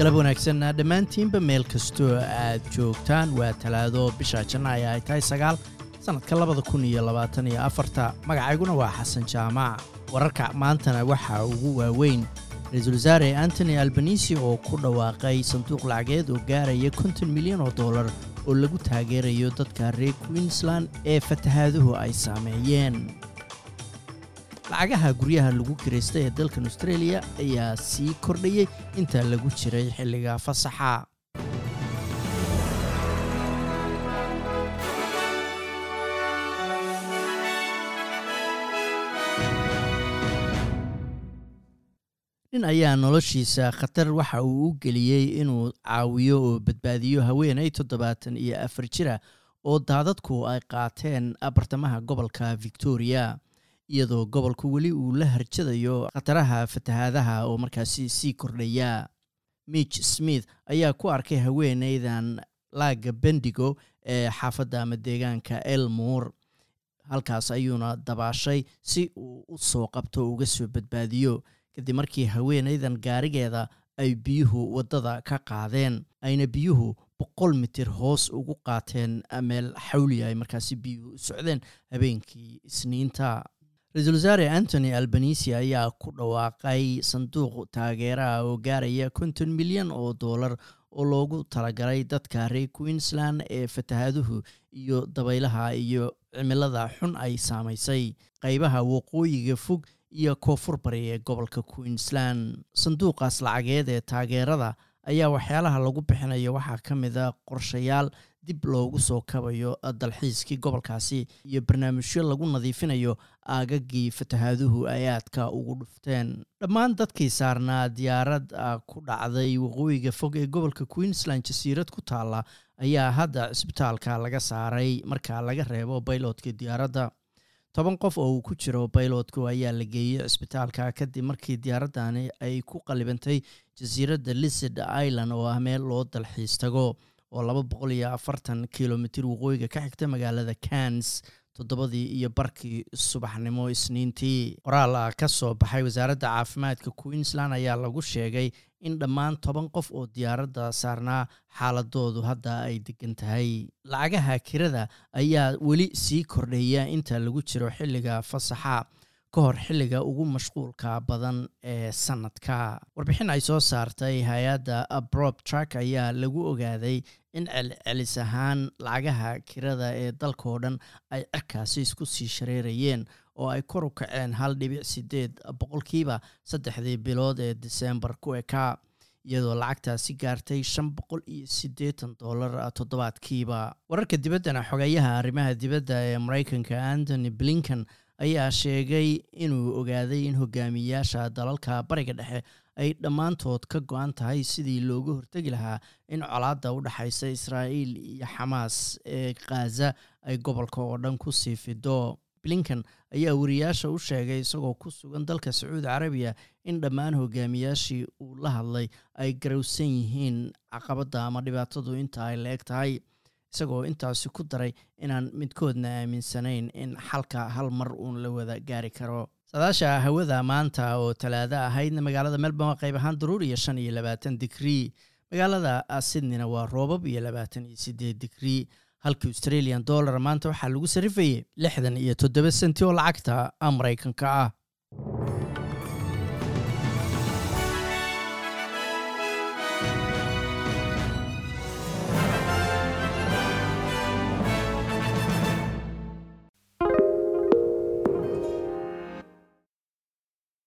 galab wanaagsan dhammaantiinba meel kastoo aad joogtaan waa talaado bisha janaayo ay tahay sagaal sannadka labada kun iyo labaatan iyo afarta. Magacayguna waa xasan jaamac wararka maantana waxaa ugu waaweyn ra'iisul wasaare antony albanisi oo ku dhawaaqay sanduuq lacageed oo gaaraya konton milyan oo dollar oo lagu taageerayo dadka reer queensland ee fatahaaduhu ay saameeyeen lacagaha guryaha lagu kiraystay ee dalkan australia ayaa sii kordhayey inta lagu jiray xilliga fasaxa. Nin ayaa noloshiisa khatar waxa uu u geliyey inuu caawiyo oo badbaadiyo haweenay toddobaatan iyo afar jira oo daadadku ay qaateen bartamaha gobolka victoria iyadoo gobolku weli uu la harjadayo khataraha fatahaadaha oo markaasi sii kordhaya. Mitch smith ayaa ku arkay haweenaydan laaga bendigo ee xaafadda ama deegaanka elmoor halkaas ayuuna dabaashay si uu u soo qabto uga soo badbaadiyo. Kadib markii haweenaydan gaarigeeda ay biyuhu waddada ka qaadeen ayna biyuhu boqol mitir hoos ugu qaateen meel xawli ay markaasi biyuhu u socdeen habeenkii isniinta ra'iisul wasaare antony albanisi ayaa ku dhawaaqay sanduuq taageeraha oo gaaraya konton milyan oo dollar oo loogu talagalay dadka reer queensland ee fatahaaduhu iyo dabaylaha iyo cimilada xun ay saamaysay qaybaha waqooyiga fog iyo koonfur bari ee gobolka queensland. Sanduuqaas lacageed ee taageerada ayaa waxyaalaha lagu bixinayo waxaa ka mid a qorshayaal dib loogu soo kabayo dalxiiskii gobolkaasi iyo barnaamijyo lagu nadiifinayo aagagii fatahaaduhu ay aadka ugu dhufteen. Dhammaan dadkii saarnaa diyaarad ku dhacday waqooyiga fog ee gobolka queensland jasiirad ku taalla ayaa hadda cisbitaalka laga saaray marka laga reebo bayloodka diyaaradda. Toban qof oo uu ku jiro baylotku ayaa la geeyey cisbitaalka kadib markii diyaaradani ay ku qalibantay jasiiradda lisard island oo ah meel loo dalxiis tago oo laba boqol iyo afartan kilomitir waqooyiga ka xigta magaalada cans toddobadii iyo barkii subaxnimo isniintii. Qoraal ah ka soo baxay wasaaradda caafimaadka queensland ayaa lagu sheegay in dhammaan toban qof oo diyaaradda saarnaa xaaladoodu hadda ay degan tahay. Lacagaha kirada ayaa weli sii kordhaya inta lagu jiro xilliga fasaxa ka hor xilliga ugu mashquulka badan ee sanadka. Warbixin ay soo saartay hay'adda brob track ayaa lagu ogaaday in celcelis ahaan lacagaha kirada ee dalkao dhan ay cirkaasi isku sii shareerayeen oo ay kor u kaceen hal dhibic sideed boqolkiiba saddexdii bilood ee disembar ku ekaa iyadoo lacagtaasi gaartay shan boqol iyo siddeetan dollar toddobaadkiiba wararka dibaddana xogeeyaha arrimaha dibadda ee maraykanka antony blinken ayaa sheegay inuu ogaaday in hogaamiyayaasha dalalka bariga dhexe ay dhammaantood ka go-an tahay sidii looga hortegi lahaa in colaadda u dhexaysa israa'iil iyo xamaas ee khaza ay gobolka oo dhan ku sii fido blinken ayaa wariyaasha u sheegay isagoo ku sugan dalka sacuudi carabiya in dhammaan hogaamiyaashii uu la hadlay ay garowsan yihiin caqabadda ama dhibaatadu inta ay la eg tahay isagoo intaasi ku daray inaan midkoodna aaminsanayn in xalka hal mar uun la wada gaari karo. Sadaasha hawada maanta oo talaado ahaydna magaalada melbourne waa qayb ahaan daruur iyo shan iyo labaatan digrii. Magaalada sydneyna waa roobab iyo labaatan iyo sideed digrii. Halka australian dollar maanta waxaa lagu sarifayay lixdan iyo toddoba senti oo lacagta maraykanka ah